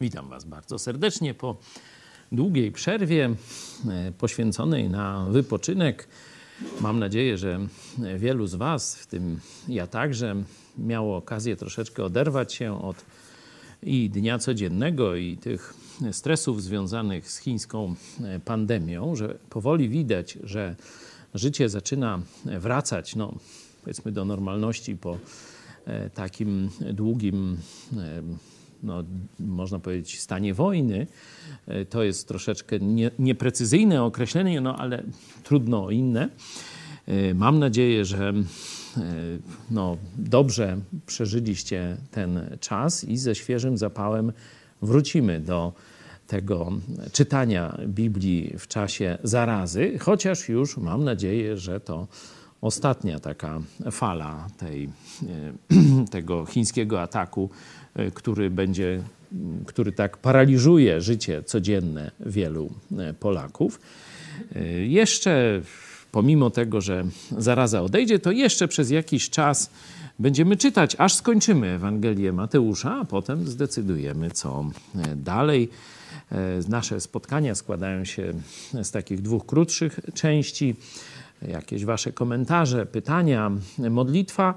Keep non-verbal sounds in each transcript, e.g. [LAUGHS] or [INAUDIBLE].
Witam Was bardzo serdecznie po długiej przerwie e, poświęconej na wypoczynek. Mam nadzieję, że wielu z Was, w tym ja także, miało okazję troszeczkę oderwać się od i dnia codziennego, i tych stresów związanych z chińską e, pandemią, że powoli widać, że życie zaczyna wracać, no, powiedzmy, do normalności po e, takim długim no, można powiedzieć, stanie wojny. E, to jest troszeczkę nie, nieprecyzyjne określenie, no ale trudno o inne. E, mam nadzieję, że e, no, dobrze przeżyliście ten czas i ze świeżym zapałem wrócimy do tego czytania Biblii w czasie zarazy, chociaż już mam nadzieję, że to ostatnia taka fala tej, [CLEARS THROAT] tego chińskiego ataku który będzie, który tak paraliżuje życie codzienne wielu e, Polaków. E, jeszcze, pomimo tego, że zaraza odejdzie, to jeszcze przez jakiś czas będziemy czytać, aż skończymy Ewangelię Mateusza, a potem zdecydujemy, co dalej. Nasze spotkania składają się z takich dwóch krótszych części. Jakieś Wasze komentarze, pytania, modlitwa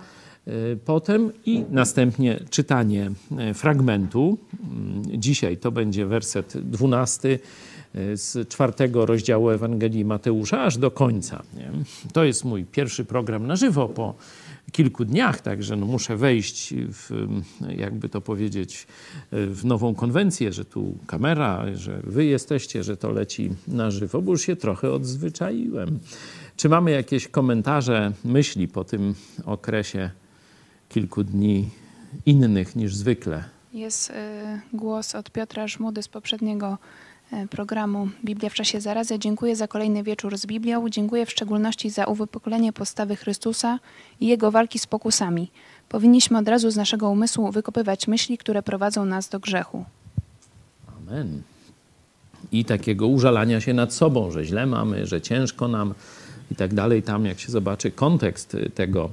potem i następnie czytanie y, fragmentu. Mm, dzisiaj to będzie werset 12 y, z czwartego rozdziału Ewangelii Mateusza aż do końca. Nie? To jest mój pierwszy program na żywo po kilku dniach, także no muszę wejść w, jakby to powiedzieć, w nową konwencję, że tu kamera, że wy jesteście, że to leci na żywo, bo już się trochę odzwyczaiłem. Czy mamy jakieś komentarze, myśli po tym okresie kilku dni innych niż zwykle. Jest y, głos od Piotra Żmudy z poprzedniego y, programu Biblia w czasie zarazy. Dziękuję za kolejny wieczór z Biblią. Dziękuję w szczególności za uwypuklenie postawy Chrystusa i jego walki z pokusami. Powinniśmy od razu z naszego umysłu wykopywać myśli, które prowadzą nas do grzechu. Amen. I takiego użalania się nad sobą, że źle mamy, że ciężko nam i tak dalej. Tam, jak się zobaczy kontekst tego,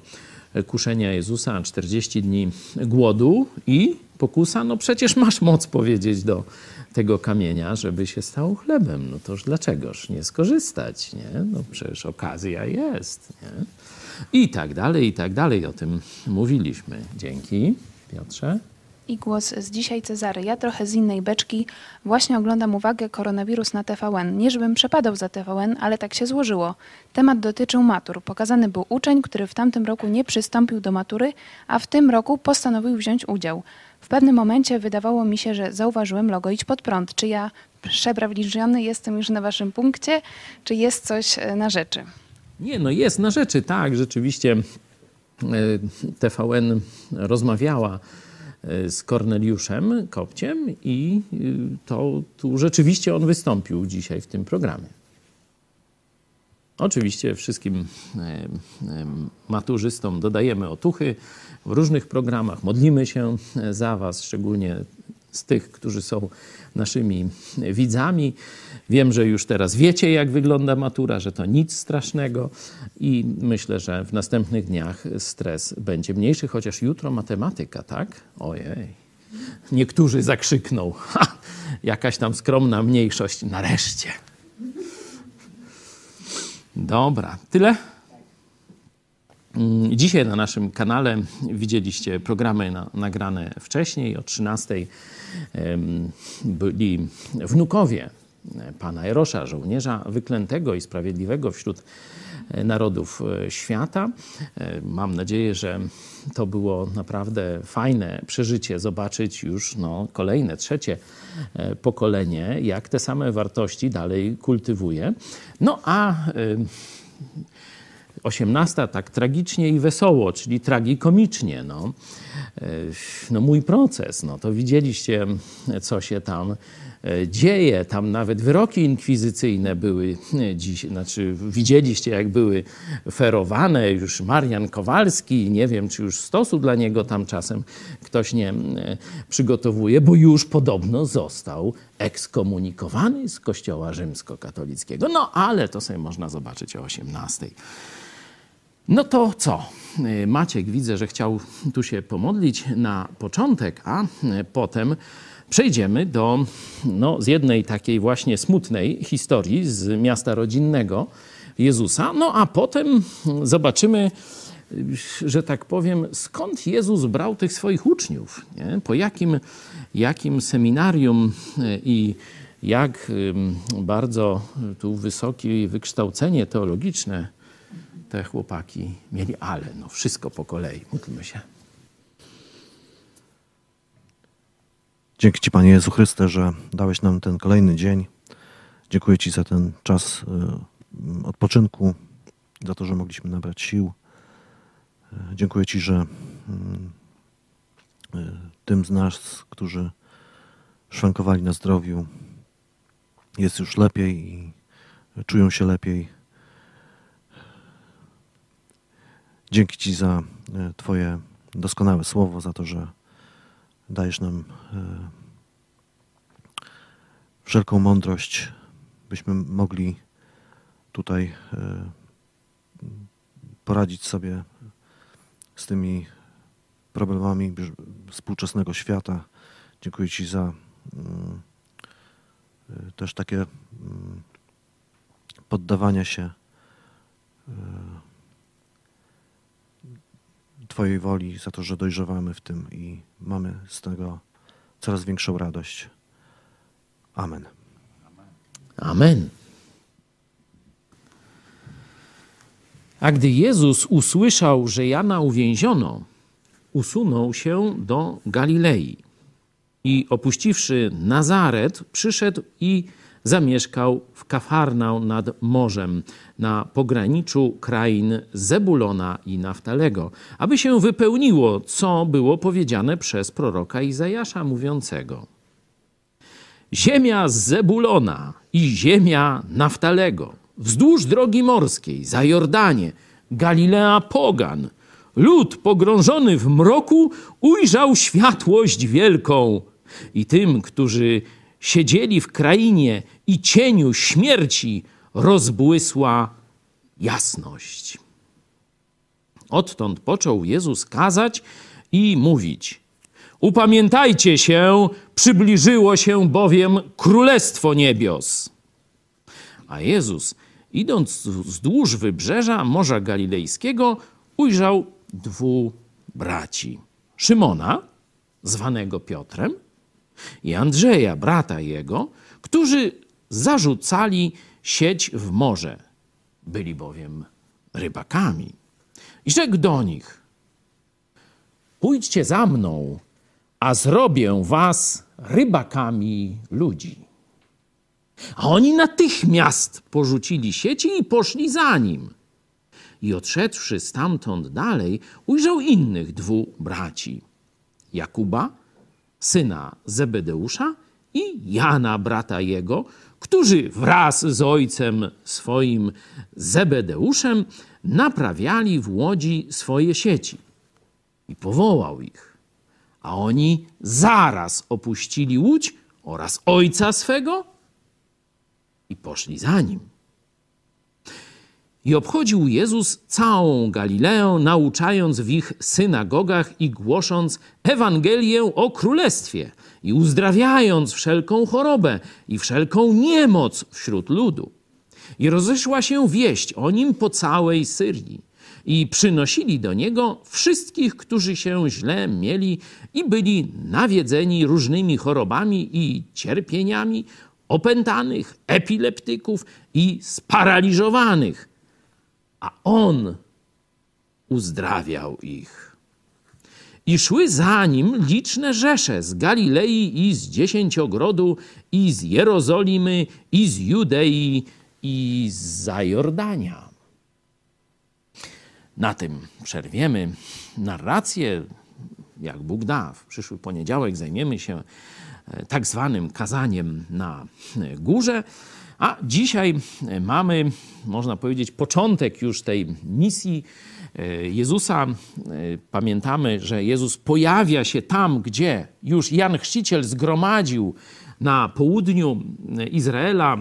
kuszenia Jezusa, 40 dni głodu i pokusa, no przecież masz moc powiedzieć do tego kamienia, żeby się stał chlebem. No toż dlaczegoż nie skorzystać, nie? No przecież okazja jest, nie? I tak dalej, i tak dalej. O tym mówiliśmy. Dzięki, Piotrze i głos z dzisiaj Cezary. Ja trochę z innej beczki. Właśnie oglądam uwagę koronawirus na TVN. Nie żebym przepadał za TVN, ale tak się złożyło. Temat dotyczył matur. Pokazany był uczeń, który w tamtym roku nie przystąpił do matury, a w tym roku postanowił wziąć udział. W pewnym momencie wydawało mi się, że zauważyłem logo Idź Pod Prąd. Czy ja przebrawliżony jestem już na waszym punkcie, czy jest coś e, na rzeczy? Nie, no jest na rzeczy, tak. Rzeczywiście e, TVN rozmawiała z Korneliuszem Kopciem i y, to tu rzeczywiście on wystąpił dzisiaj w tym programie. Oczywiście wszystkim e, maturzystom dodajemy otuchy w różnych programach. Modlimy się za Was, szczególnie z tych, którzy są naszymi widzami. Wiem, że już teraz wiecie, jak wygląda matura, że to nic strasznego i myślę, że w następnych dniach stres będzie mniejszy, chociaż jutro matematyka, tak? Ojej. Niektórzy zakrzykną. [LAUGHS] Ha, jakaś tam skromna mniejszość. Nareszcie. Dobra, tyle? Mm, dzisiaj na naszym kanale widzieliście programy na, nagrane wcześniej. O 13 byli wnukowie pana Erosza, żołnierza wyklętego i sprawiedliwego wśród e, narodów e, świata. E, mam nadzieję, że to było naprawdę fajne przeżycie, zobaczyć już no, kolejne, trzecie pokolenie, jak te same wartości dalej kultywuje. No a osiemnasta tak tragicznie i wesoło, czyli tragikomicznie. No. no mój proces, no to widzieliście, co się tam E, dzieje. Tam nawet wyroki inkwizycyjne były e, dziś, znaczy widzieliście, jak były ferowane. Już Marian Kowalski, nie wiem, czy już stosu dla niego tam czasem ktoś nie e, przygotowuje, bo już podobno został ekskomunikowany z kościoła rzymskokatolickiego. No ale to sobie można zobaczyć o 18. No to co? Maciek widzę, że chciał tu się pomodlić na początek, a potem przejdziemy do no, z jednej takiej właśnie smutnej historii z miasta rodzinnego Jezusa, no a potem zobaczymy, że tak powiem, skąd Jezus brał tych swoich uczniów, nie? po jakim, jakim seminarium i jak bardzo tu wysokie wykształcenie teologiczne te chłopaki mieli, ale no wszystko po kolei. Módlmy się. Dzięki Ci, Panie Jezu Chryste, że dałeś nam ten kolejny dzień. Dziękuję Ci za ten czas y, odpoczynku, za to, że mogliśmy nabrać sił. Y, dziękuję Ci, że y, tym z nas, którzy szwankowali na zdrowiu, jest już lepiej i czują się lepiej. Dzięki Ci za Twoje doskonałe słowo, za to, że dajesz nam e, wszelką mądrość, byśmy mogli tutaj e, poradzić sobie z tymi problemami współczesnego świata. Dziękuję Ci za mm, e, też takie mm, poddawania się Twojej woli, za to, że dojrzewamy w tym i mamy z tego coraz większą radość. Amen. Amen. A gdy Jezus usłyszał, że Jana uwięziono, usunął się do Galilei i opuściwszy Nazaret, przyszedł i zamieszkał w Kafarnał nad morzem, na pograniczu krain Zebulona i Naftalego, aby się wypełniło, co było powiedziane przez proroka Izajasza mówiącego. Ziemia Zebulona i ziemia Naftalego, wzdłuż drogi morskiej, za Jordanie, Galilea Pogan, lud pogrążony w mroku ujrzał światłość wielką i tym, którzy siedzieli w krainie i cieniu śmierci, rozbłysła jasność. Odtąd począł Jezus kazać i mówić: Upamiętajcie się, przybliżyło się bowiem królestwo niebios. A Jezus, idąc wzdłuż wybrzeża Morza Galilejskiego, ujrzał dwóch braci: Szymona, zwanego Piotrem, i Andrzeja, brata jego, którzy zarzucali sieć w morze. Byli bowiem rybakami. I rzekł do nich: Pójdźcie za mną, a zrobię was rybakami ludzi. A oni natychmiast porzucili sieci i poszli za nim. I odszedłszy stamtąd dalej, ujrzał innych dwóch braci: Jakuba, syna Zebedeusza, i Jana, brata jego, którzy wraz z ojcem swoim Zebedeuszem naprawiali w łodzi swoje sieci. I powołał ich. A oni zaraz opuścili łódź oraz ojca swego i poszli za nim. I obchodził Jezus całą Galileę, nauczając w ich synagogach i głosząc Ewangelię o Królestwie i uzdrawiając wszelką chorobę i wszelką niemoc wśród ludu. I rozeszła się wieść o nim po całej Syrii. I przynosili do niego wszystkich, którzy się źle mieli i byli nawiedzeni różnymi chorobami i cierpieniami, opętanych, epileptyków i sparaliżowanych a on uzdrawiał ich. I szły za nim liczne rzesze z Galilei i z Dziesięciogrodu, i z Jerozolimy, i z Judei, i z Zajordania. Na tym przerwiemy narrację, jak Bóg da. W przyszły poniedziałek zajmiemy się e, tak zwanym kazaniem na górze. A dzisiaj e, mamy, można powiedzieć, początek już tej misji e, Jezusa. E, pamiętamy, że Jezus pojawia się tam, gdzie już Jan Chrzciciel zgromadził na południu Izraela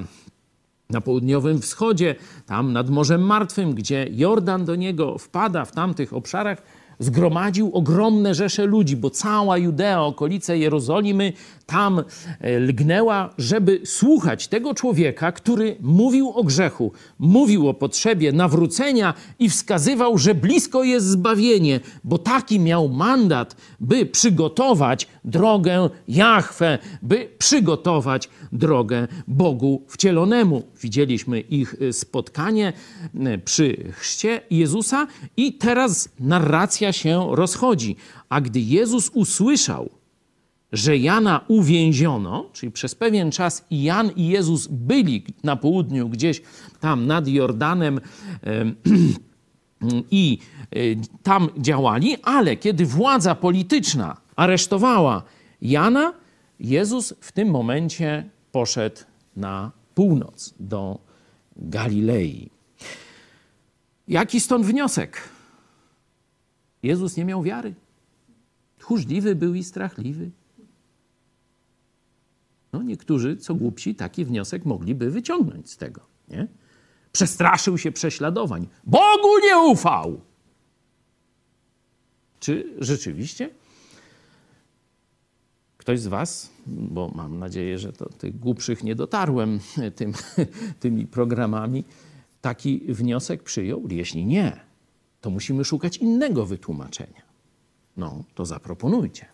na południowym wschodzie, tam nad Morzem Martwym, gdzie Jordan do niego wpada w tamtych obszarach, zgromadził ogromne rzesze ludzi, bo cała Judea, okolice Jerozolimy tam e, lgnęła, żeby słuchać tego człowieka, który mówił o grzechu, mówił o potrzebie nawrócenia i wskazywał, że blisko jest zbawienie, bo taki miał mandat, by przygotować drogę Jahwe, by przygotować drogę Bogu wcielonemu. Widzieliśmy ich e, spotkanie e, przy chrzcie Jezusa i teraz narracja się rozchodzi. A gdy Jezus usłyszał, że Jana uwięziono, czyli przez pewien czas i Jan i Jezus byli na południu, gdzieś tam nad Jordanem [CLEARS THROAT] i e, tam działali, ale kiedy władza polityczna aresztowała Jana, Jezus w tym momencie poszedł na północ do Galilei. Jaki stąd wniosek? Jezus nie miał wiary. Tchórzliwy był i strachliwy. No, niektórzy, co głupsi, taki wniosek mogliby wyciągnąć z tego. Nie? Przestraszył się prześladowań. Bogu nie ufał. Czy rzeczywiście ktoś z Was, bo mam nadzieję, że to tych głupszych nie dotarłem [LAUGHS] tym, [LAUGHS] tymi programami, taki wniosek przyjął? Jeśli nie, to musimy szukać innego wytłumaczenia. No, to zaproponujcie.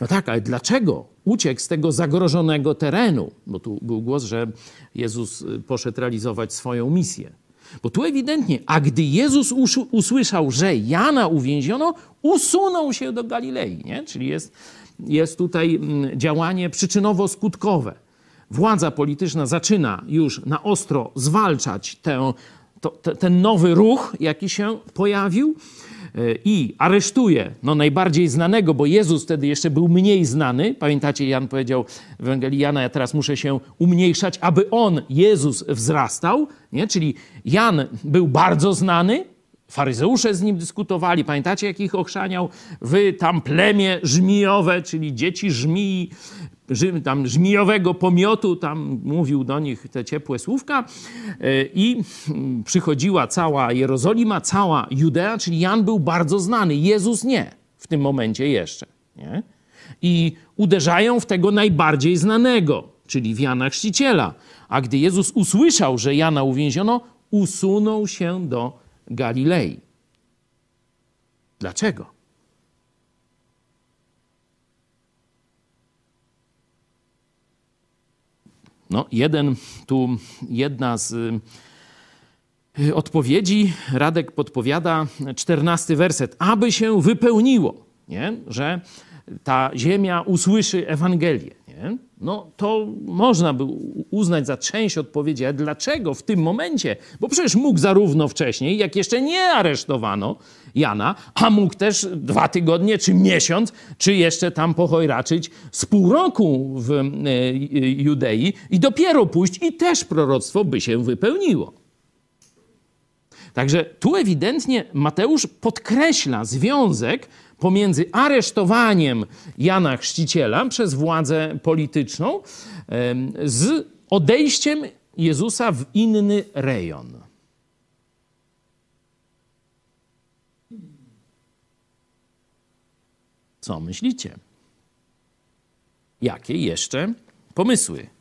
No tak, ale dlaczego uciekł z tego zagrożonego terenu? Bo tu był głos, że Jezus y, poszedł realizować swoją misję. Bo tu ewidentnie, a gdy Jezus usłyszał, że Jana uwięziono, usunął się do Galilei. Nie? Czyli jest, jest tutaj mm, działanie przyczynowo-skutkowe. Władza polityczna zaczyna już na ostro zwalczać tę, to, ten nowy ruch, jaki się pojawił i aresztuje no, najbardziej znanego, bo Jezus wtedy jeszcze był mniej znany. Pamiętacie, Jan powiedział w Ewangelii Jana, ja teraz muszę się umniejszać, aby on, Jezus, wzrastał. Nie? Czyli Jan był bardzo znany, Faryzeusze z nim dyskutowali. Pamiętacie, jak ich ochrzaniał? Wy tam plemię żmijowe, czyli dzieci żmii, tam żmijowego pomiotu, tam mówił do nich te ciepłe słówka e, i przychodziła cała Jerozolima, cała Judea, czyli Jan był bardzo znany, Jezus nie, w tym momencie jeszcze. Nie? I uderzają w tego najbardziej znanego, czyli w Jana Chrzciciela. A gdy Jezus usłyszał, że Jana uwięziono, usunął się do Galilei. Dlaczego? No, jeden, tu jedna z y, odpowiedzi, Radek podpowiada, czternasty werset, aby się wypełniło, nie? że ta ziemia usłyszy Ewangelię. Nie? No to można by uznać za część odpowiedzi, ale dlaczego w tym momencie? Bo przecież mógł zarówno wcześniej, jak jeszcze nie aresztowano Jana, a mógł też dwa tygodnie, czy miesiąc, czy jeszcze tam pohojraczyć z pół roku w e, Judei i dopiero pójść i też proroctwo by się wypełniło. Także tu ewidentnie Mateusz podkreśla związek pomiędzy aresztowaniem Jana Chrzciciela przez władzę polityczną z odejściem Jezusa w inny rejon. Co myślicie? Jakie jeszcze pomysły?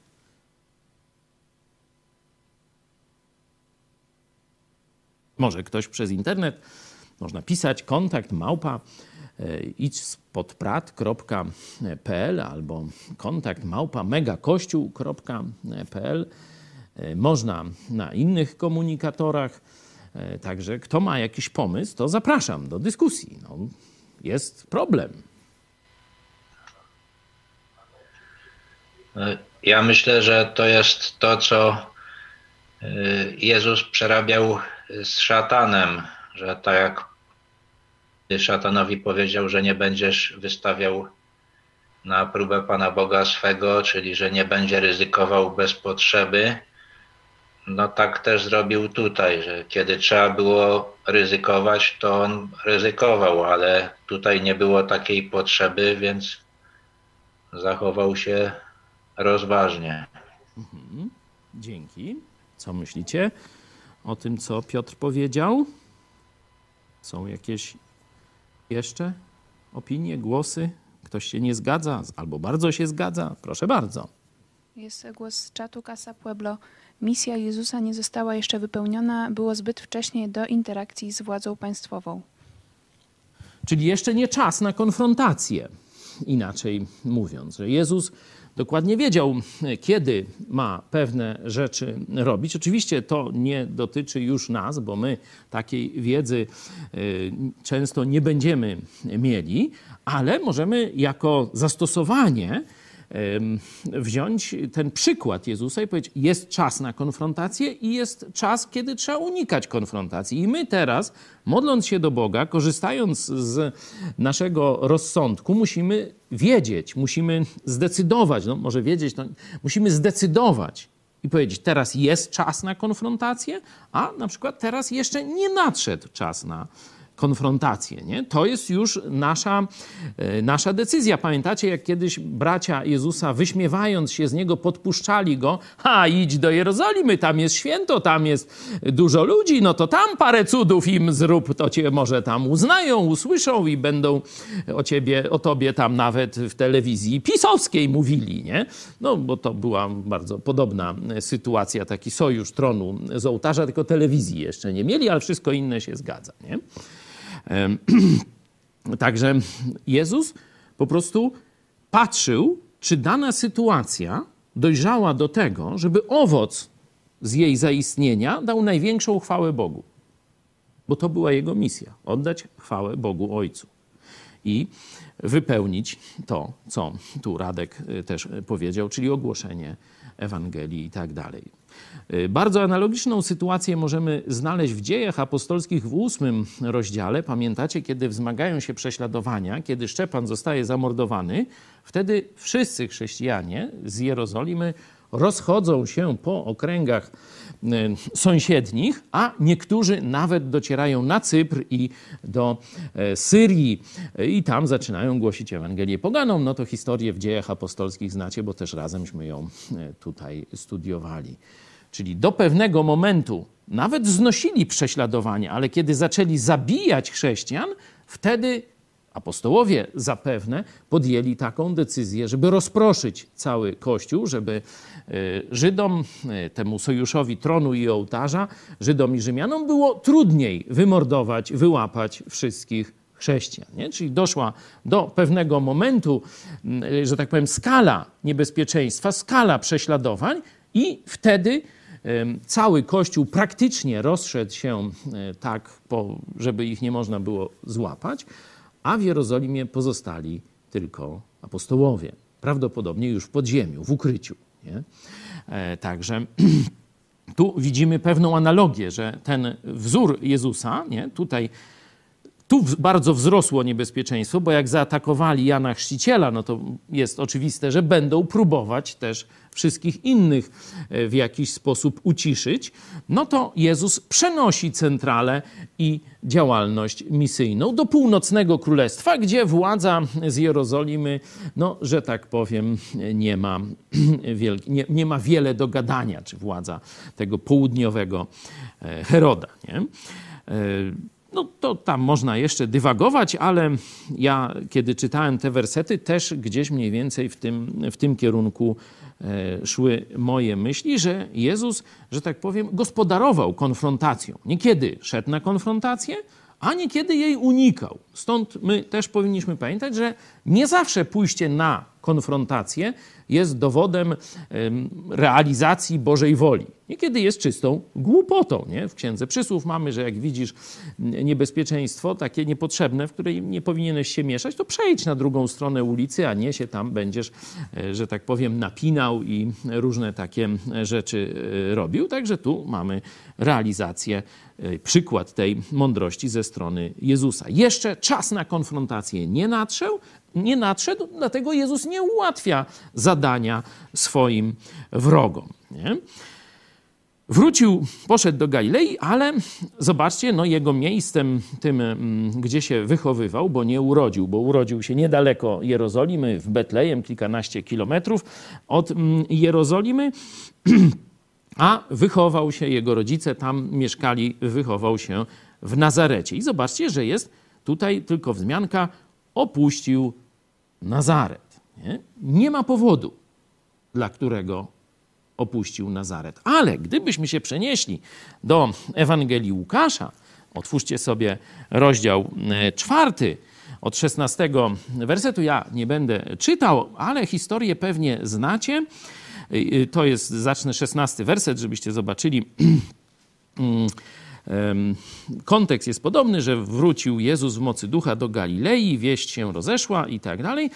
Może ktoś przez internet, można pisać kontakt małpa E, idź spodprat.pl albo kontakt małpa megakościół.pl. E, można na innych komunikatorach. E, także kto ma jakiś pomysł, to zapraszam do dyskusji. No, jest problem. Ja myślę, że to jest to, co Jezus przerabiał z szatanem, że tak jak szatanowi powiedział, że nie będziesz wystawiał na próbę Pana Boga swego, czyli że nie będzie ryzykował bez potrzeby. No tak też zrobił tutaj, że kiedy trzeba było ryzykować, to on ryzykował, ale tutaj nie było takiej potrzeby, więc zachował się rozważnie. Dzięki. Co myślicie o tym, co Piotr powiedział? Są jakieś jeszcze opinie, głosy? Ktoś się nie zgadza albo bardzo się zgadza? Proszę bardzo. Jest głos z czatu Casa Pueblo. Misja Jezusa nie została jeszcze wypełniona, było zbyt wcześnie do interakcji z władzą państwową. Czyli jeszcze nie czas na konfrontację. Inaczej mówiąc, że Jezus dokładnie wiedział, kiedy ma pewne rzeczy robić. Oczywiście to nie dotyczy już nas, bo my takiej wiedzy y, często nie będziemy mieli, ale możemy jako zastosowanie wziąć ten przykład Jezusa i powiedzieć, jest czas na konfrontację i jest czas, kiedy trzeba unikać konfrontacji. I my teraz, modląc się do Boga, korzystając z naszego rozsądku, musimy wiedzieć, musimy zdecydować, no może wiedzieć, no, musimy zdecydować i powiedzieć, teraz jest czas na konfrontację, a na przykład teraz jeszcze nie nadszedł czas na konfrontację. Nie? To jest już nasza, e, nasza decyzja. Pamiętacie, jak kiedyś bracia Jezusa, wyśmiewając się z niego, podpuszczali go, a idź do Jerozolimy, tam jest święto, tam jest dużo ludzi, no to tam parę cudów im zrób, to cię może tam uznają, usłyszą i będą o ciebie, o tobie tam nawet w telewizji pisowskiej mówili, nie? No, bo to była bardzo podobna sytuacja, taki sojusz tronu z ołtarza, tylko telewizji jeszcze nie mieli, ale wszystko inne się zgadza, nie? [CLEARS THROAT] Także Jezus po prostu patrzył, czy dana sytuacja dojrzała do tego, żeby owoc z jej zaistnienia dał największą chwałę Bogu. Bo to była jego misja oddać chwałę Bogu Ojcu i wypełnić to, co tu Radek y, też powiedział, czyli ogłoszenie Ewangelii i tak dalej. Y, bardzo analogiczną sytuację możemy znaleźć w dziejach apostolskich w ósmym rozdziale. Pamiętacie, kiedy wzmagają się prześladowania, kiedy Szczepan zostaje zamordowany, wtedy wszyscy chrześcijanie z Jerozolimy rozchodzą się po okręgach sąsiednich, a niektórzy nawet docierają na Cypr i do y, Syrii i tam zaczynają głosić Ewangelię poganą. No to historię w dziejach apostolskich znacie, bo też razemśmy ją tutaj studiowali. Czyli do pewnego momentu nawet znosili prześladowanie, ale kiedy zaczęli zabijać chrześcijan, wtedy apostołowie zapewne podjęli taką decyzję, żeby rozproszyć cały Kościół, żeby e, Żydom, e, temu sojuszowi tronu i ołtarza, Żydom i Rzymianom było trudniej wymordować, wyłapać wszystkich chrześcijan. Nie? Czyli doszła do pewnego momentu, że tak powiem, skala niebezpieczeństwa, skala prześladowań, i wtedy Cały Kościół praktycznie rozszedł się e, tak, żeby ich nie można było złapać, a w Jerozolimie pozostali tylko apostołowie. Prawdopodobnie już w podziemiu, w ukryciu. Nie? E, także [CLEARS THROAT] tu widzimy pewną analogię, że ten wzór Jezusa, nie? tutaj tu bardzo wzrosło niebezpieczeństwo, bo jak zaatakowali Jana Chrzciciela, no to jest oczywiste, że będą próbować też wszystkich innych e, w jakiś sposób uciszyć, no to Jezus przenosi centralę i działalność misyjną do północnego królestwa, gdzie władza z Jerozolimy, no, że tak powiem, nie ma, [CLEARS THROAT] nie, nie ma wiele do gadania, czy władza tego południowego e, Heroda. Nie? No to tam można jeszcze dywagować, ale ja, kiedy czytałem te wersety, też gdzieś mniej więcej w tym, w tym kierunku e, szły moje myśli, że Jezus, że tak powiem, gospodarował konfrontacją. Niekiedy szedł na konfrontację, a niekiedy jej unikał. Stąd my też powinniśmy pamiętać, że nie zawsze pójście na konfrontację jest dowodem realizacji Bożej woli. Niekiedy jest czystą głupotą. Nie? W Księdze Przysłów mamy, że jak widzisz niebezpieczeństwo takie niepotrzebne, w której nie powinieneś się mieszać, to przejdź na drugą stronę ulicy, a nie się tam będziesz, e, że tak powiem, napinał i różne takie rzeczy e, robił. Także tu mamy realizację, e, przykład tej mądrości ze strony Jezusa. Jeszcze czas na konfrontację nie nadszedł, nie nadszedł, dlatego Jezus nie ułatwia zadania swoim wrogom. Nie? Wrócił, poszedł do Galilei, ale zobaczcie, no jego miejscem, tym, mm, gdzie się wychowywał, bo nie urodził, bo urodził się niedaleko Jerozolimy, w Betlejem, kilkanaście kilometrów od mm, Jerozolimy, [CLEARS THROAT] a wychował się, jego rodzice tam mieszkali, wychował się w Nazarecie. I zobaczcie, że jest tutaj tylko wzmianka, opuścił Nazaret. Nie, nie ma powodu, dla którego opuścił Nazaret. Ale gdybyśmy się przenieśli do Ewangelii Łukasza, otwórzcie sobie rozdział e, czwarty, od 16 wersetu. Ja nie będę czytał, ale historię pewnie znacie. To jest, zacznę 16 werset, żebyście zobaczyli. [CLEARS THROAT] Kontekst jest podobny, że wrócił Jezus w mocy ducha do Galilei, wieść się rozeszła i tak dalej.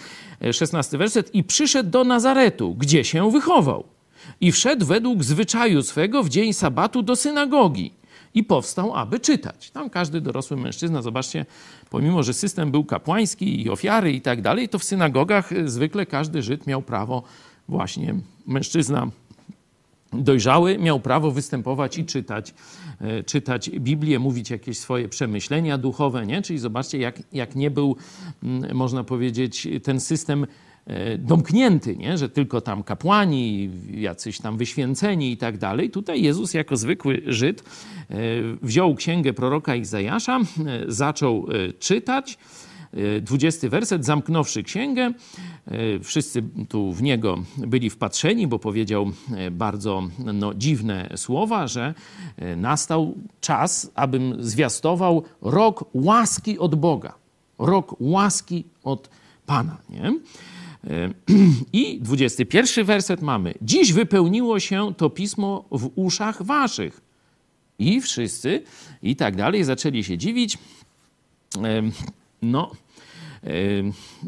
16 werset. I przyszedł do Nazaretu, gdzie się wychował i wszedł według zwyczaju swego w dzień sabatu do synagogi i powstał, aby czytać. Tam każdy dorosły mężczyzna, zobaczcie, pomimo, że system był kapłański i ofiary i tak dalej, to w synagogach zwykle każdy Żyd miał prawo, właśnie mężczyzna dojrzały miał prawo występować i czytać, e, czytać Biblię, mówić jakieś swoje przemyślenia duchowe, nie? Czyli zobaczcie, jak, jak nie był, mm, można powiedzieć, ten system E, domknięty, nie? że tylko tam kapłani, jacyś tam wyświęceni i tak dalej. Tutaj Jezus jako zwykły Żyd e, wziął księgę proroka Izajasza, zaczął czytać. 20 werset, zamknąwszy księgę, wszyscy tu w niego byli wpatrzeni, bo powiedział bardzo no, dziwne słowa, że nastał czas, abym zwiastował rok łaski od Boga. Rok łaski od Pana. Nie? [CLEARS THROAT] I 21 werset mamy. Dziś wypełniło się to pismo w uszach waszych. I wszyscy i tak dalej zaczęli się dziwić. No,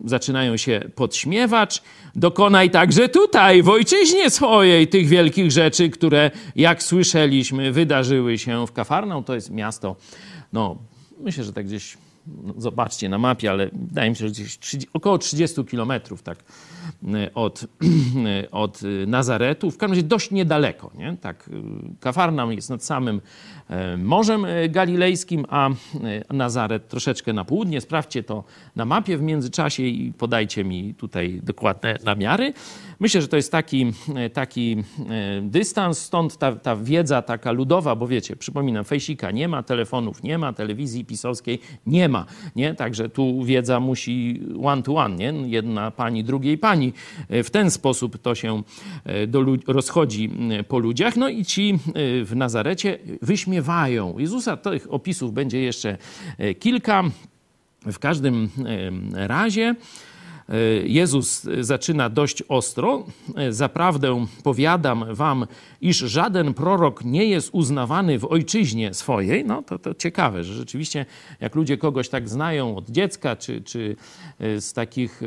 zaczynają się podśmiewać. Dokonaj także tutaj, w ojczyźnie swojej, tych wielkich rzeczy, które, jak słyszeliśmy, wydarzyły się w Kafarną. To jest miasto, no, myślę, że tak gdzieś no, zobaczcie na mapie, ale wydaje mi się, że gdzieś 30, około 30 kilometrów tak, e, od, od Nazaretu. W każdym razie dość niedaleko. Nie? Tak, Kafarnaum jest nad samym e, Morzem Galilejskim, a e, Nazaret troszeczkę na południe. Sprawdźcie to na mapie w międzyczasie i podajcie mi tutaj dokładne namiary. Myślę, że to jest taki, taki dystans, stąd ta, ta wiedza taka ludowa, bo wiecie, przypominam, fejsika nie ma, telefonów nie ma, telewizji pisowskiej nie ma. Nie? Także tu wiedza musi one to one, nie? jedna pani drugiej pani. E, w ten sposób to się e, do, rozchodzi po ludziach. No i ci e, w Nazarecie wyśmiewają Jezusa. Tych opisów będzie jeszcze kilka. W każdym razie E, Jezus zaczyna dość ostro. E, zaprawdę powiadam wam, iż żaden prorok nie jest uznawany w ojczyźnie swojej. No to, to ciekawe, że rzeczywiście jak ludzie kogoś tak znają od dziecka, czy, czy e, z takich,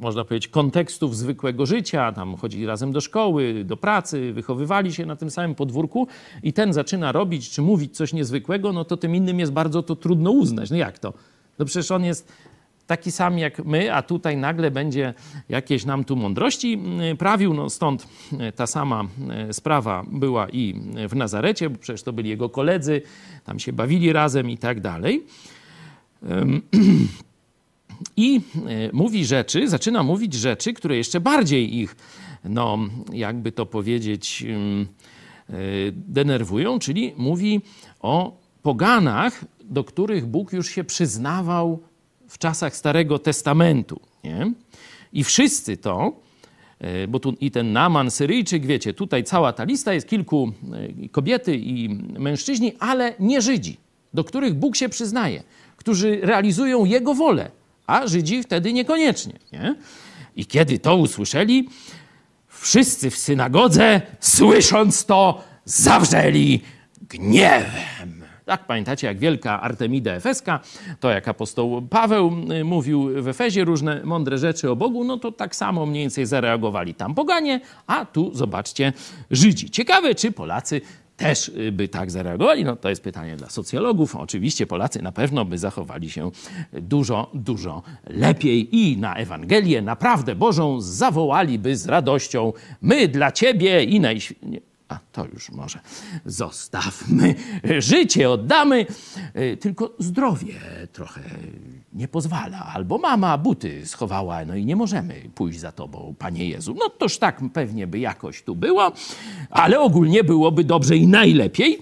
można powiedzieć, kontekstów zwykłego życia, tam chodzili razem do szkoły, do pracy, wychowywali się na tym samym podwórku i ten zaczyna robić, czy mówić coś niezwykłego, no to tym innym jest bardzo to trudno uznać. No jak to? No przecież on jest taki sam jak my, a tutaj nagle będzie jakieś nam tu mądrości mm, prawił. No stąd e, ta sama e, sprawa była i w Nazarecie, bo przecież to byli jego koledzy, tam się bawili razem i tak dalej. [CLEARS THROAT] I e, mówi rzeczy, zaczyna mówić rzeczy, które jeszcze bardziej ich, no jakby to powiedzieć, denerwują, czyli mówi o poganach, do których Bóg już się przyznawał w czasach Starego Testamentu. Nie? I wszyscy to, e, bo tu i ten Naman, Syryjczyk, wiecie, tutaj cała ta lista jest kilku e, kobiety i mężczyźni, ale nie Żydzi, do których Bóg się przyznaje, którzy realizują Jego wolę, a Żydzi wtedy niekoniecznie. Nie? I kiedy to usłyszeli, wszyscy w synagodze, słysząc to, zawrzeli gniewem. Tak, pamiętacie, jak wielka Artemida Efeska, to jak apostoł Paweł y, mówił w Efezie różne mądre rzeczy o Bogu, no to tak samo mniej więcej zareagowali tam poganie, a tu zobaczcie Żydzi. Ciekawe, czy Polacy też y, by tak zareagowali? No to jest pytanie dla socjologów. Oczywiście Polacy na pewno by zachowali się dużo, dużo lepiej i na Ewangelię naprawdę Bożą zawołaliby z radością my dla Ciebie i najświętszej a to już może zostawmy. Życie oddamy, e, tylko zdrowie trochę nie pozwala. Albo mama buty schowała, no i nie możemy pójść za tobą, Panie Jezu. No toż tak pewnie by jakoś tu było, ale ogólnie byłoby dobrze i najlepiej.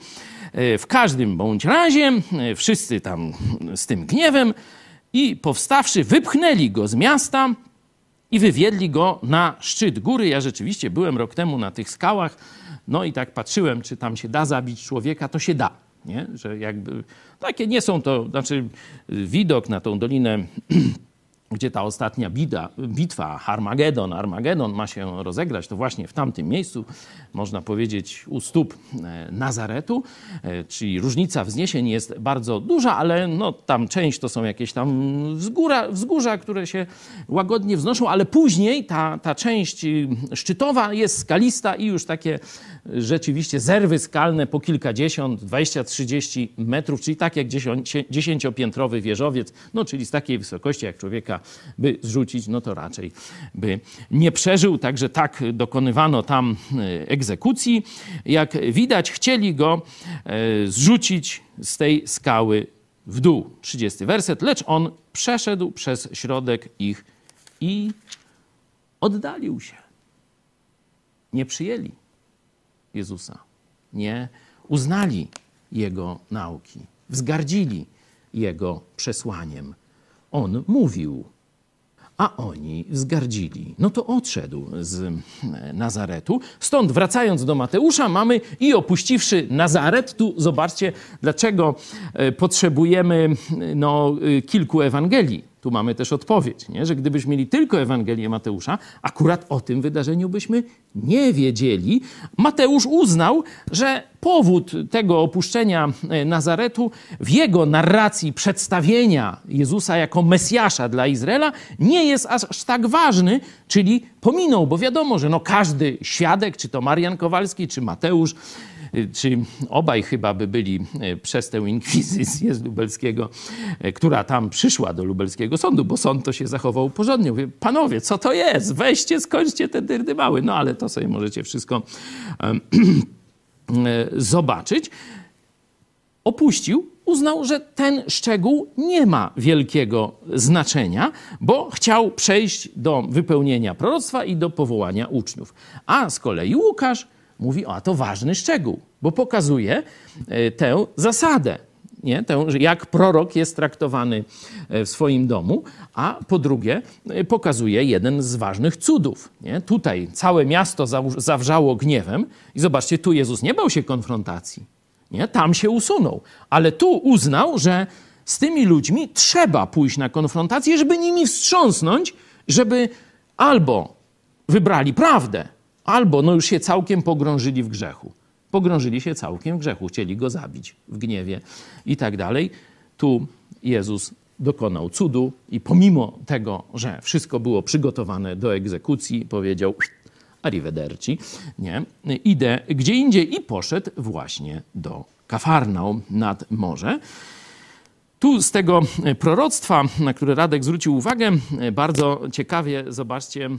E, w każdym bądź razie e, wszyscy tam z tym gniewem i powstawszy wypchnęli go z miasta i wywiedli go na szczyt góry. Ja rzeczywiście byłem rok temu na tych skałach, no i tak patrzyłem, czy tam się da zabić człowieka, to się da. Nie? Że jakby takie nie są to, znaczy widok na tą dolinę [CLEARS THROAT] gdzie ta ostatnia bida, bitwa, Armagedon, Armagedon ma się rozegrać, to właśnie w tamtym miejscu, można powiedzieć u stóp e, Nazaretu, e, czyli różnica wzniesień jest bardzo duża, ale no, tam część to są jakieś tam wzgóra, wzgórza, które się łagodnie wznoszą, ale później ta, ta część y, szczytowa jest skalista i już takie rzeczywiście zerwy skalne po kilkadziesiąt, 20-30 metrów, czyli tak jak dziesięciopiętrowy wieżowiec, no czyli z takiej wysokości jak człowieka by zrzucić, no to raczej by nie przeżył. Także tak dokonywano tam e, egzekucji. Jak widać, chcieli go e, zrzucić z tej skały w dół. 30 werset. Lecz on przeszedł przez środek ich i oddalił się. Nie przyjęli Jezusa. Nie uznali Jego nauki. Wzgardzili Jego przesłaniem. On mówił, a oni wzgardzili. No to odszedł z Nazaretu. Stąd wracając do Mateusza, mamy i opuściwszy Nazaret, tu zobaczcie, dlaczego e, potrzebujemy no, e, kilku Ewangelii tu mamy też odpowiedź, nie? że gdybyśmy mieli tylko Ewangelię Mateusza, akurat o tym wydarzeniu byśmy nie wiedzieli. Mateusz uznał, że powód tego opuszczenia e, Nazaretu w jego narracji przedstawienia Jezusa jako Mesjasza dla Izraela nie jest aż, tak ważny, czyli pominął, bo wiadomo, że no każdy świadek, czy to Marian Kowalski, czy Mateusz, czy obaj chyba by byli y, przez tę inkwizycję z lubelskiego, y, która tam przyszła do lubelskiego sądu, bo sąd to się zachował porządnie. Mówię, panowie, co to jest? Weźcie, skończcie te dyrdy mały. No ale to sobie możecie wszystko [CLEARS THROAT] zobaczyć. Opuścił, uznał, że ten szczegół nie ma wielkiego znaczenia, bo chciał przejść do wypełnienia proroctwa i do powołania uczniów. A z kolei Łukasz mówi, o, to ważny szczegół, bo pokazuje e, tę zasadę, nie? Tę, jak prorok jest traktowany e, w swoim domu, a po drugie e, pokazuje jeden z ważnych cudów. Nie? Tutaj całe miasto zawrzało gniewem i zobaczcie, tu Jezus nie bał się konfrontacji. Nie? Tam się usunął, ale tu uznał, że z tymi ludźmi trzeba pójść na konfrontację, żeby nimi wstrząsnąć, żeby albo wybrali prawdę, albo no już się całkiem pogrążyli w grzechu. Pogrążyli się całkiem w grzechu, chcieli go zabić w gniewie i tak dalej. Tu Jezus dokonał cudu i pomimo tego, że wszystko było przygotowane do egzekucji, powiedział arrivederci, nie, idę gdzie indziej i poszedł właśnie do Kafarnaum nad morze. Tu z tego e, proroctwa, na które Radek zwrócił uwagę, e, bardzo ciekawie zobaczcie, e,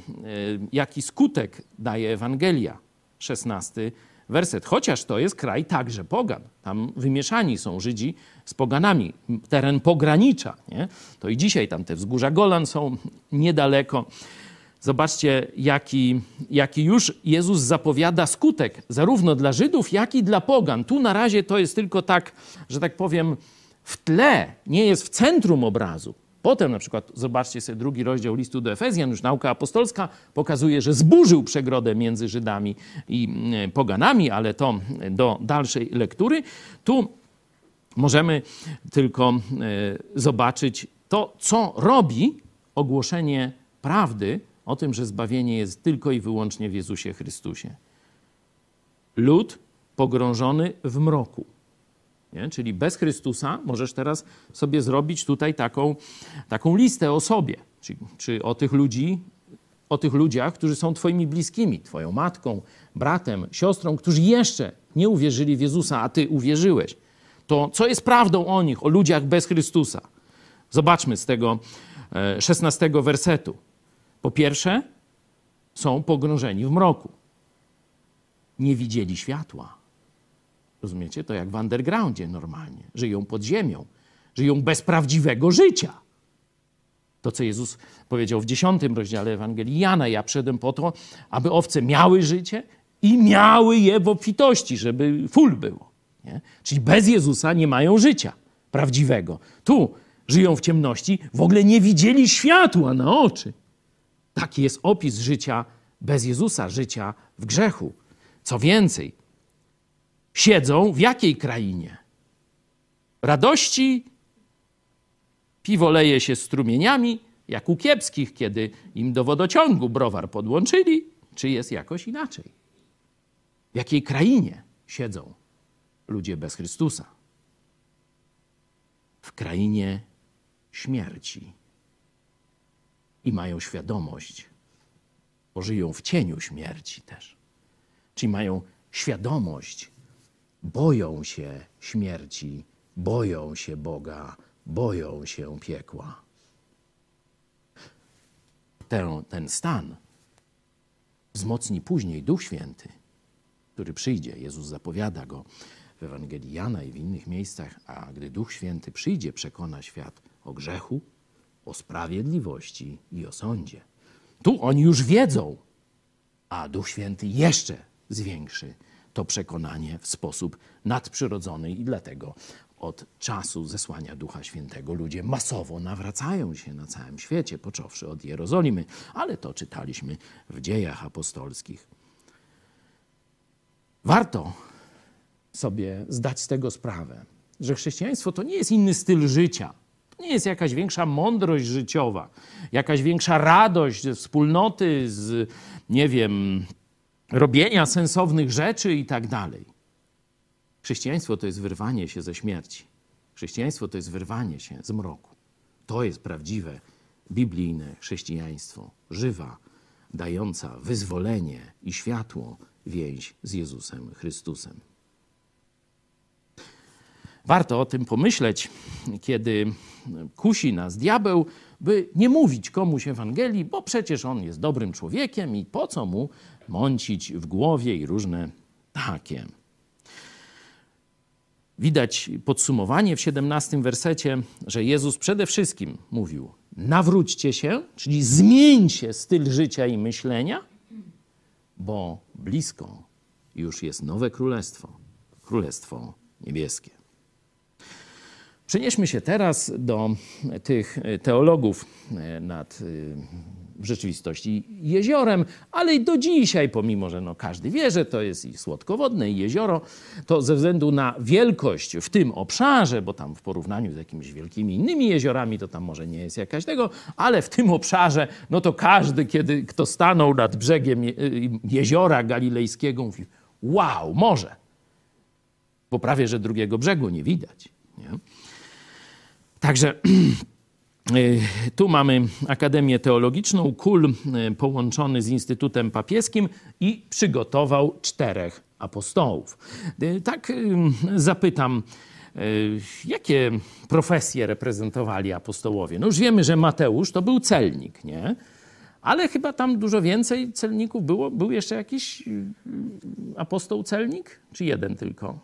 jaki skutek daje Ewangelia. 16 werset. Chociaż to jest kraj także pogan. Tam wymieszani są Żydzi z poganami. Teren pogranicza. Nie? To i dzisiaj tam te wzgórza Golan są niedaleko. Zobaczcie, jaki, jaki już Jezus zapowiada skutek, zarówno dla Żydów, jak i dla pogan. Tu na razie to jest tylko tak, że tak powiem, w tle, nie jest w centrum obrazu. Potem na przykład zobaczcie sobie drugi rozdział listu do Efezjan, już nauka apostolska pokazuje, że zburzył przegrodę między Żydami i mm, poganami, ale to do dalszej lektury. Tu możemy tylko e, zobaczyć to, co robi ogłoszenie prawdy o tym, że zbawienie jest tylko i wyłącznie w Jezusie Chrystusie. Lud pogrążony w mroku nie? Czyli bez Chrystusa możesz teraz sobie zrobić tutaj taką, taką listę o sobie, czy, czy o tych ludzi, o tych ludziach, którzy są Twoimi bliskimi, Twoją matką, bratem, siostrą, którzy jeszcze nie uwierzyli w Jezusa, a Ty uwierzyłeś. To co jest prawdą o nich, o ludziach bez Chrystusa? Zobaczmy z tego e, szesnastego wersetu. Po pierwsze, są pogrążeni w mroku. nie widzieli światła. Rozumiecie? To jak w undergroundzie normalnie. Żyją pod ziemią. Żyją bez prawdziwego życia. To, co Jezus powiedział w dziesiątym rozdziale Ewangelii Jana. Ja przyszedłem po to, aby owce miały życie i miały je w obfitości, żeby full było. Nie? Czyli bez Jezusa nie mają życia prawdziwego. Tu żyją w ciemności, w ogóle nie widzieli światła na oczy. Taki jest opis życia bez Jezusa, życia w grzechu. Co więcej, siedzą w jakiej krainie? Radości piwo leje się strumieniami, jak u kiepskich, kiedy im do wodociągu browar podłączyli, czy jest jakoś inaczej? W jakiej krainie siedzą ludzie bez Chrystusa? W krainie śmierci. I mają świadomość, bo żyją w cieniu śmierci też. Czyli mają świadomość, boją się śmierci, boją się Boga, boją się piekła. Ten, ten stan wzmocni później Duch Święty, który przyjdzie. Jezus zapowiada go w Ewangelii Jana i w innych miejscach, a gdy Duch Święty przyjdzie, przekona świat o grzechu, o sprawiedliwości i o sądzie. Tu oni już wiedzą, a Duch Święty jeszcze zwiększy to przekonanie w sposób nadprzyrodzony i dlatego od czasu zesłania Ducha Świętego ludzie masowo nawracają się na całym świecie, począwszy od Jerozolimy, ale to czytaliśmy w dziejach apostolskich. Warto sobie zdać z tego sprawę, że chrześcijaństwo to nie jest inny styl życia. To nie jest jakaś większa mądrość życiowa, jakaś większa radość ze wspólnoty, z, nie wiem, robienia sensownych rzeczy i tak dalej. Chrześcijaństwo to jest wyrwanie się ze śmierci. Chrześcijaństwo to jest wyrwanie się z mroku. To jest prawdziwe biblijne chrześcijaństwo, żywa, dająca wyzwolenie i światło więź z Jezusem Chrystusem. Warto o tym pomyśleć, kiedy kusi nas diabeł, by nie mówić komuś Ewangelii, bo przecież on jest dobrym człowiekiem i po co mu mącić w głowie i różne takie. Widać podsumowanie w 17 wersecie, że Jezus przede wszystkim mówił: nawróćcie się, czyli zmieńcie styl życia i myślenia, bo blisko już jest nowe królestwo królestwo niebieskie. Przenieśmy się teraz do tych teologów nad w rzeczywistości jeziorem, ale i do dzisiaj, pomimo że no każdy wie, że to jest i słodkowodne, i jezioro, to ze względu na wielkość w tym obszarze, bo tam w porównaniu z jakimiś wielkimi innymi jeziorami, to tam może nie jest jakaś tego, ale w tym obszarze, no to każdy, kiedy kto stanął nad brzegiem jeziora galilejskiego, mówi, wow, morze. Bo prawie, że drugiego brzegu nie widać. Nie? Także Y, [CLEARS THROAT] tu mamy Akademię Teologiczną, KUL y, połączony z Instytutem Papieskim i przygotował czterech apostołów. Y, tak zapytam, jakie profesje reprezentowali apostołowie? No już wiemy, że Mateusz to był celnik, nie? Ale chyba tam dużo więcej celników było. Był jeszcze jakiś apostoł celnik? Czy jeden tylko?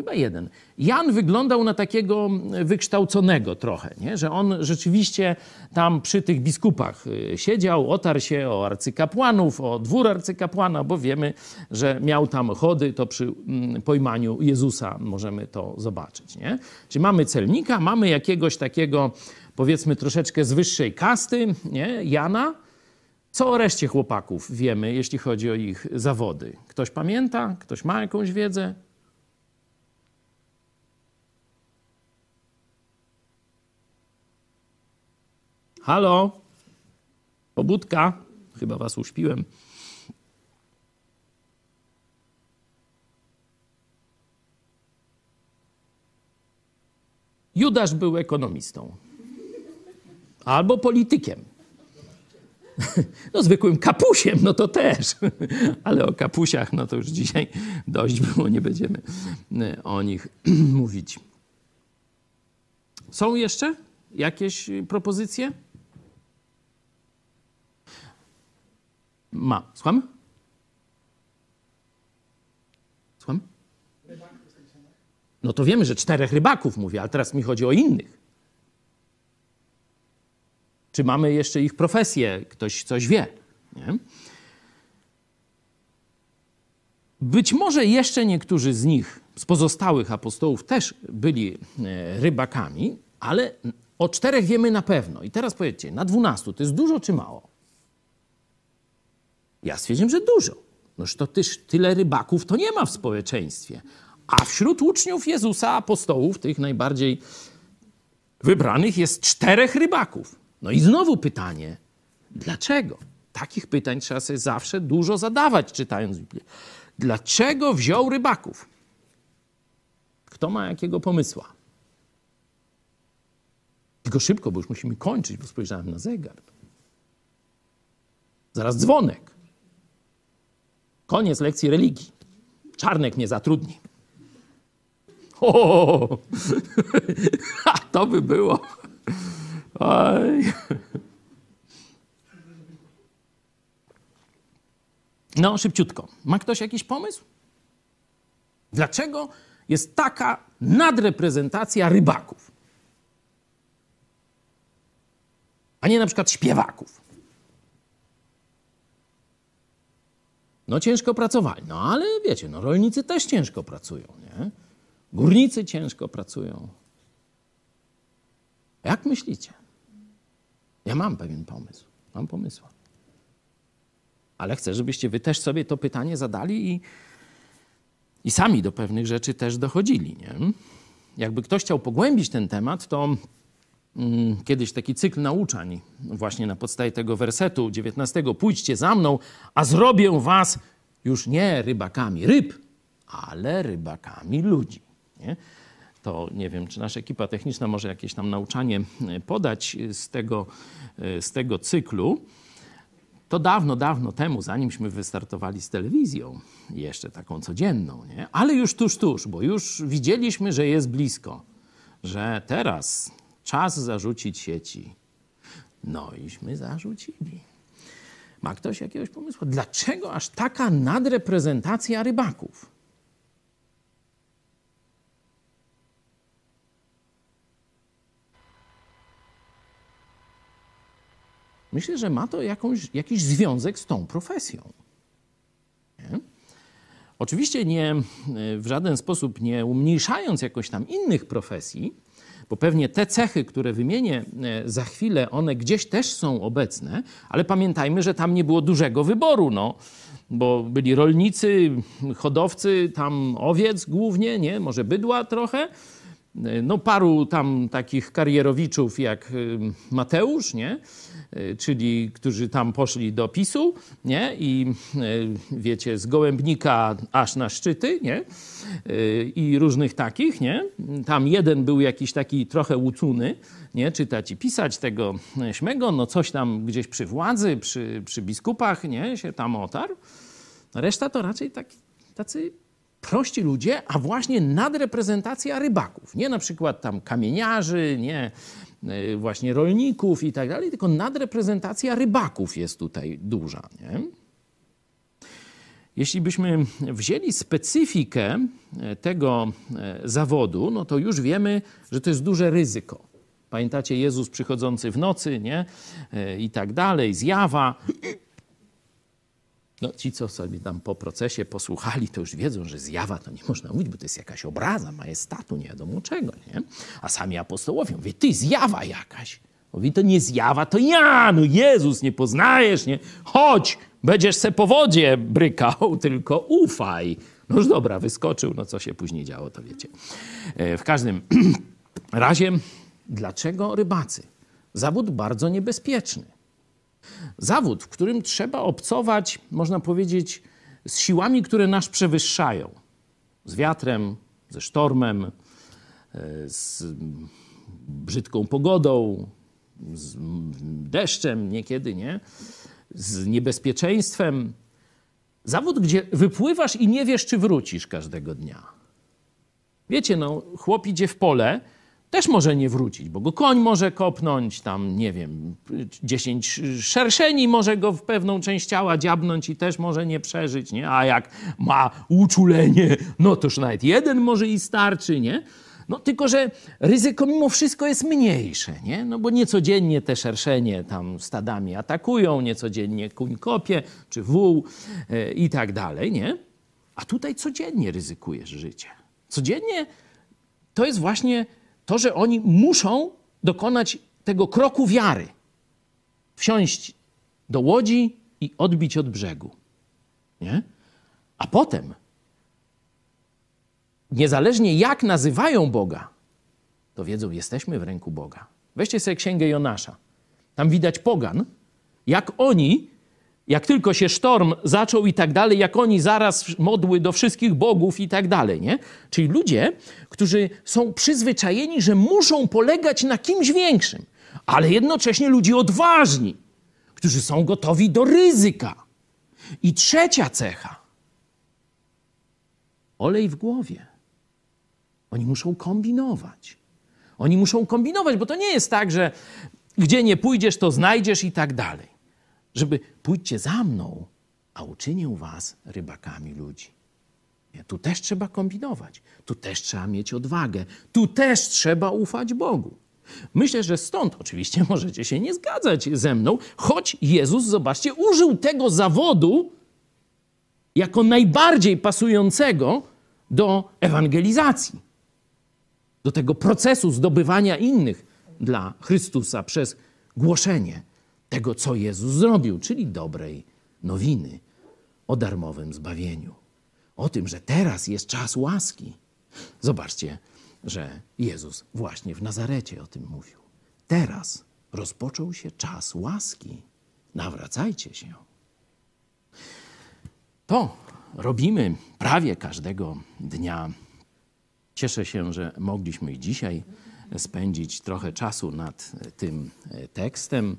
Chyba jeden. Jan wyglądał na takiego wykształconego trochę, nie? że on rzeczywiście tam przy tych biskupach y, siedział, otarł się o arcykapłanów, o dwór arcykapłana, bo wiemy, że miał tam chody, to przy mm, pojmaniu Jezusa możemy to zobaczyć. Nie? Czyli mamy celnika, mamy jakiegoś takiego powiedzmy troszeczkę z wyższej kasty, nie? Jana. Co o reszcie chłopaków wiemy, jeśli chodzi o ich zawody? Ktoś pamięta? Ktoś ma jakąś wiedzę? Halo? Pobudka? Chyba was uśpiłem. Judasz był ekonomistą. Albo politykiem. [LAUGHS] No zwykłym kapusiem, no to też. [LAUGHS] Ale o kapusiach, no to już dzisiaj dość [LAUGHS] było, nie będziemy e, o nich [CLEARS THROAT] mówić. Są jeszcze jakieś propozycje? Ma. Słucham? Słucham? No to wiemy, że czterech rybaków mówię, ale teraz mi chodzi o innych. Czy mamy jeszcze ich profesję? Ktoś coś wie. Nie? Być może jeszcze niektórzy z nich, z pozostałych apostołów, też byli e, rybakami, ale o czterech wiemy na pewno. I teraz powiedzcie, na dwunastu to jest dużo czy mało? Ja stwierdziłem, że dużo. Noż to też tyle rybaków to nie ma w społeczeństwie. A wśród uczniów Jezusa, apostołów, tych najbardziej wybranych, jest czterech rybaków. No i znowu pytanie, dlaczego? Takich pytań trzeba sobie zawsze dużo zadawać, czytając Biblię. Dlaczego wziął rybaków? Kto ma jakiego pomysła? Tylko szybko, bo już musimy kończyć, bo spojrzałem na zegar. Zaraz dzwonek. Koniec lekcji religii. Czarnek mnie zatrudni. O, [LAUGHS] to by było. Oj. No, szybciutko. Ma ktoś jakiś pomysł? Dlaczego jest taka nadreprezentacja rybaków? A nie na przykład śpiewaków. No ciężko pracowali. No ale wiecie, no rolnicy też ciężko pracują, nie? Górnicy ciężko pracują. Jak myślicie? Ja mam pewien pomysł. Mam pomysł. Ale chcę, żebyście wy też sobie to pytanie zadali i, i sami do pewnych rzeczy też dochodzili. Nie? Jakby ktoś chciał pogłębić ten temat, to kiedyś taki cykl nauczań, właśnie na podstawie tego wersetu 19, pójdźcie za mną, a zrobię was już nie rybakami ryb, ale rybakami ludzi. Nie? To nie wiem, czy nasza ekipa techniczna może jakieś tam nauczanie e, podać z tego, e, z tego cyklu. To dawno, dawno temu, zanimśmy wystartowali z telewizją, jeszcze taką codzienną, nie? ale już tuż, tuż, bo już widzieliśmy, że jest blisko, że teraz czas zarzucić sieci. No iśmy zarzucili. Ma ktoś jakiegoś pomysłu? Dlaczego aż taka nadreprezentacja rybaków? Myślę, że ma to jakąś, jakiś związek z tą profesją. Oczywiście nie, w żaden sposób nie umniejszając jakoś tam innych profesji, bo pewnie te cechy, które wymienię e, za chwilę, one gdzieś też są obecne, ale pamiętajmy, że tam nie było dużego wyboru, no, bo byli rolnicy, hodowcy tam owiec głównie, nie, może bydła trochę, e, no paru tam takich karierowiczów jak e, Mateusz, nie, czyli którzy tam poszli do PiSu, nie? I y, wiecie, z Gołębnika aż na szczyty, nie? Y, I różnych takich, nie? Tam jeden był jakiś taki trochę łucony, nie? Czytać i pisać tego śmego, no coś tam gdzieś przy władzy, przy, przy biskupach, nie? Się tam otarł. Reszta to raczej tak, tacy prości ludzie, a właśnie nadreprezentacja rybaków. Nie na przykład tam kamieniarzy, nie właśnie rolników i tak dalej, tylko nadreprezentacja rybaków jest tutaj duża. Nie? Jeśli byśmy wzięli specyfikę e, tego e, zawodu, no to już wiemy, że to jest duże ryzyko. Pamiętacie Jezus przychodzący w nocy, nie? I tak dalej, zjawa. No, ci, co sobie tam po procesie posłuchali, to już wiedzą, że zjawa to nie można mówić, bo to jest jakaś obraza majestatu, nie wiadomo czego, nie? A sami apostołowie mówią, ty, zjawa jakaś. Mówi, to nie zjawa, to ja, no Jezus, nie poznajesz, nie? Chodź, będziesz se po wodzie brykał, [LAUGHS] tylko ufaj. No już dobra, wyskoczył, no co się później działo, to wiecie. E, w każdym [CLEARS THROAT] razie, dlaczego rybacy? Zawód bardzo niebezpieczny. Zawód, w którym trzeba obcować, można powiedzieć, z siłami, które nas przewyższają. Z wiatrem, ze sztormem, e, z brzydką pogodą, z deszczem niekiedy, nie? Z niebezpieczeństwem. Zawód, gdzie wypływasz i nie wiesz, czy wrócisz każdego dnia. Wiecie, no, chłop idzie w pole, też może nie wrócić, bo go koń może kopnąć, tam nie wiem, 10 szerszeni może go w pewną część ciała dziabnąć i też może nie przeżyć, nie? A jak ma uczulenie, no toż nawet jeden może i starczy, nie? No tylko, że ryzyko mimo wszystko jest mniejsze, nie? No bo niecodziennie te szerszenie tam stadami atakują, niecodziennie kuń kopie, czy wół e, i tak dalej, nie? A tutaj codziennie ryzykujesz życie. Codziennie to jest właśnie to, że oni muszą dokonać tego kroku wiary. Wsiąść do łodzi i odbić od brzegu. Nie? A potem, niezależnie jak nazywają Boga, to wiedzą, jesteśmy w ręku Boga. Weźcie sobie księgę Jonasza. Tam widać pogan, jak oni jak tylko się sztorm zaczął i tak dalej, jak oni zaraz modły do wszystkich bogów i tak dalej, nie? Czyli ludzie, którzy są przyzwyczajeni, że muszą polegać na kimś większym, ale jednocześnie ludzie odważni, którzy są gotowi do ryzyka. I trzecia cecha. Olej w głowie. Oni muszą kombinować. Oni muszą kombinować, bo to nie jest tak, że gdzie nie pójdziesz, to znajdziesz i tak dalej żeby pójdźcie za mną, a uczynię was rybakami ludzi. Nie, tu też trzeba kombinować, tu też trzeba mieć odwagę, tu też trzeba ufać Bogu. Myślę, że stąd oczywiście [LAUGHS] możecie się nie zgadzać ze mną, choć Jezus, zobaczcie, użył tego zawodu jako najbardziej pasującego do ewangelizacji, do tego procesu zdobywania innych dla Chrystusa przez głoszenie tego, co Jezus zrobił, czyli dobrej nowiny o darmowym zbawieniu. O tym, że teraz jest czas łaski. Zobaczcie, że Jezus właśnie w Nazarecie o tym mówił. Teraz rozpoczął się czas łaski. Nawracajcie się. To robimy prawie każdego dnia. Cieszę się, że mogliśmy dzisiaj spędzić trochę czasu nad tym tekstem.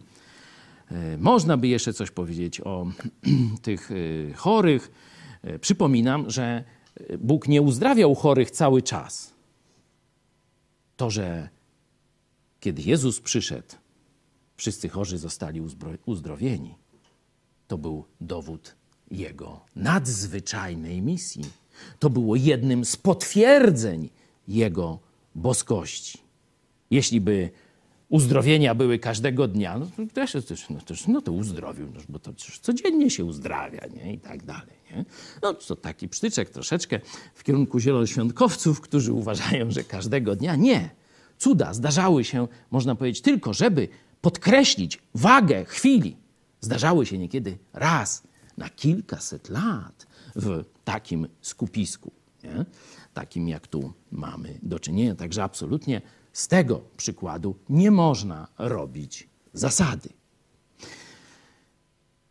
E, można by jeszcze coś powiedzieć o [CLEARS THROAT] tych e, chorych. E, przypominam, że Bóg nie uzdrawiał chorych cały czas. To, że kiedy Jezus przyszedł, wszyscy chorzy zostali uzdrowieni, to był dowód Jego nadzwyczajnej misji. To było jednym z potwierdzeń Jego boskości. Jeśli by uzdrowienia były każdego dnia, no to też, no to, no to uzdrowił, no, bo to codziennie się uzdrawia nie? i tak dalej. Nie? No to taki psztyczek troszeczkę w kierunku zielonoświątkowców, którzy uważają, że każdego dnia. Nie. Cuda zdarzały się, można powiedzieć, tylko żeby podkreślić wagę chwili. Zdarzały się niekiedy raz na kilkaset lat w takim skupisku, nie? takim jak tu mamy do czynienia. Także absolutnie z tego przykładu nie można robić zasady.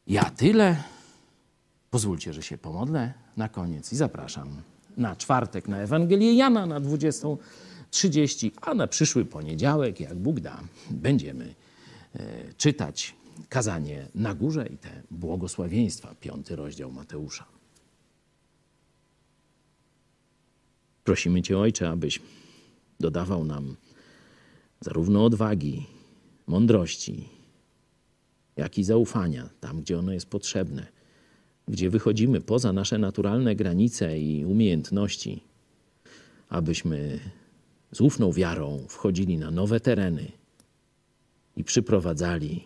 Ja tyle. Pozwólcie, że się pomodlę na koniec i zapraszam na czwartek na Ewangelię Jana na 20.30, a na przyszły poniedziałek, jak Bóg da, będziemy e, czytać kazanie na górze i te błogosławieństwa, piąty rozdział Mateusza. Prosimy Cię, Ojcze, abyś dodawał nam zarówno odwagi, mądrości, jak i zaufania tam, gdzie ono jest potrzebne, gdzie wychodzimy poza nasze naturalne granice i umiejętności, abyśmy z ufną wiarą wchodzili na nowe tereny i przyprowadzali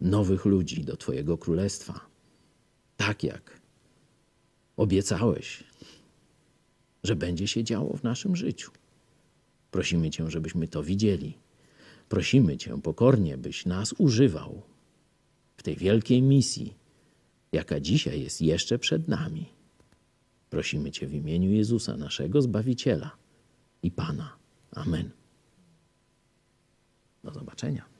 nowych ludzi do Twojego królestwa, tak jak obiecałeś, że będzie się działo w naszym życiu. Prosimy Cię, żebyśmy to widzieli. Prosimy Cię pokornie, byś nas używał w tej wielkiej misji, jaka dzisiaj jest jeszcze przed nami. Prosimy Cię w imieniu Jezusa, naszego Zbawiciela i Pana. Amen. Do zobaczenia.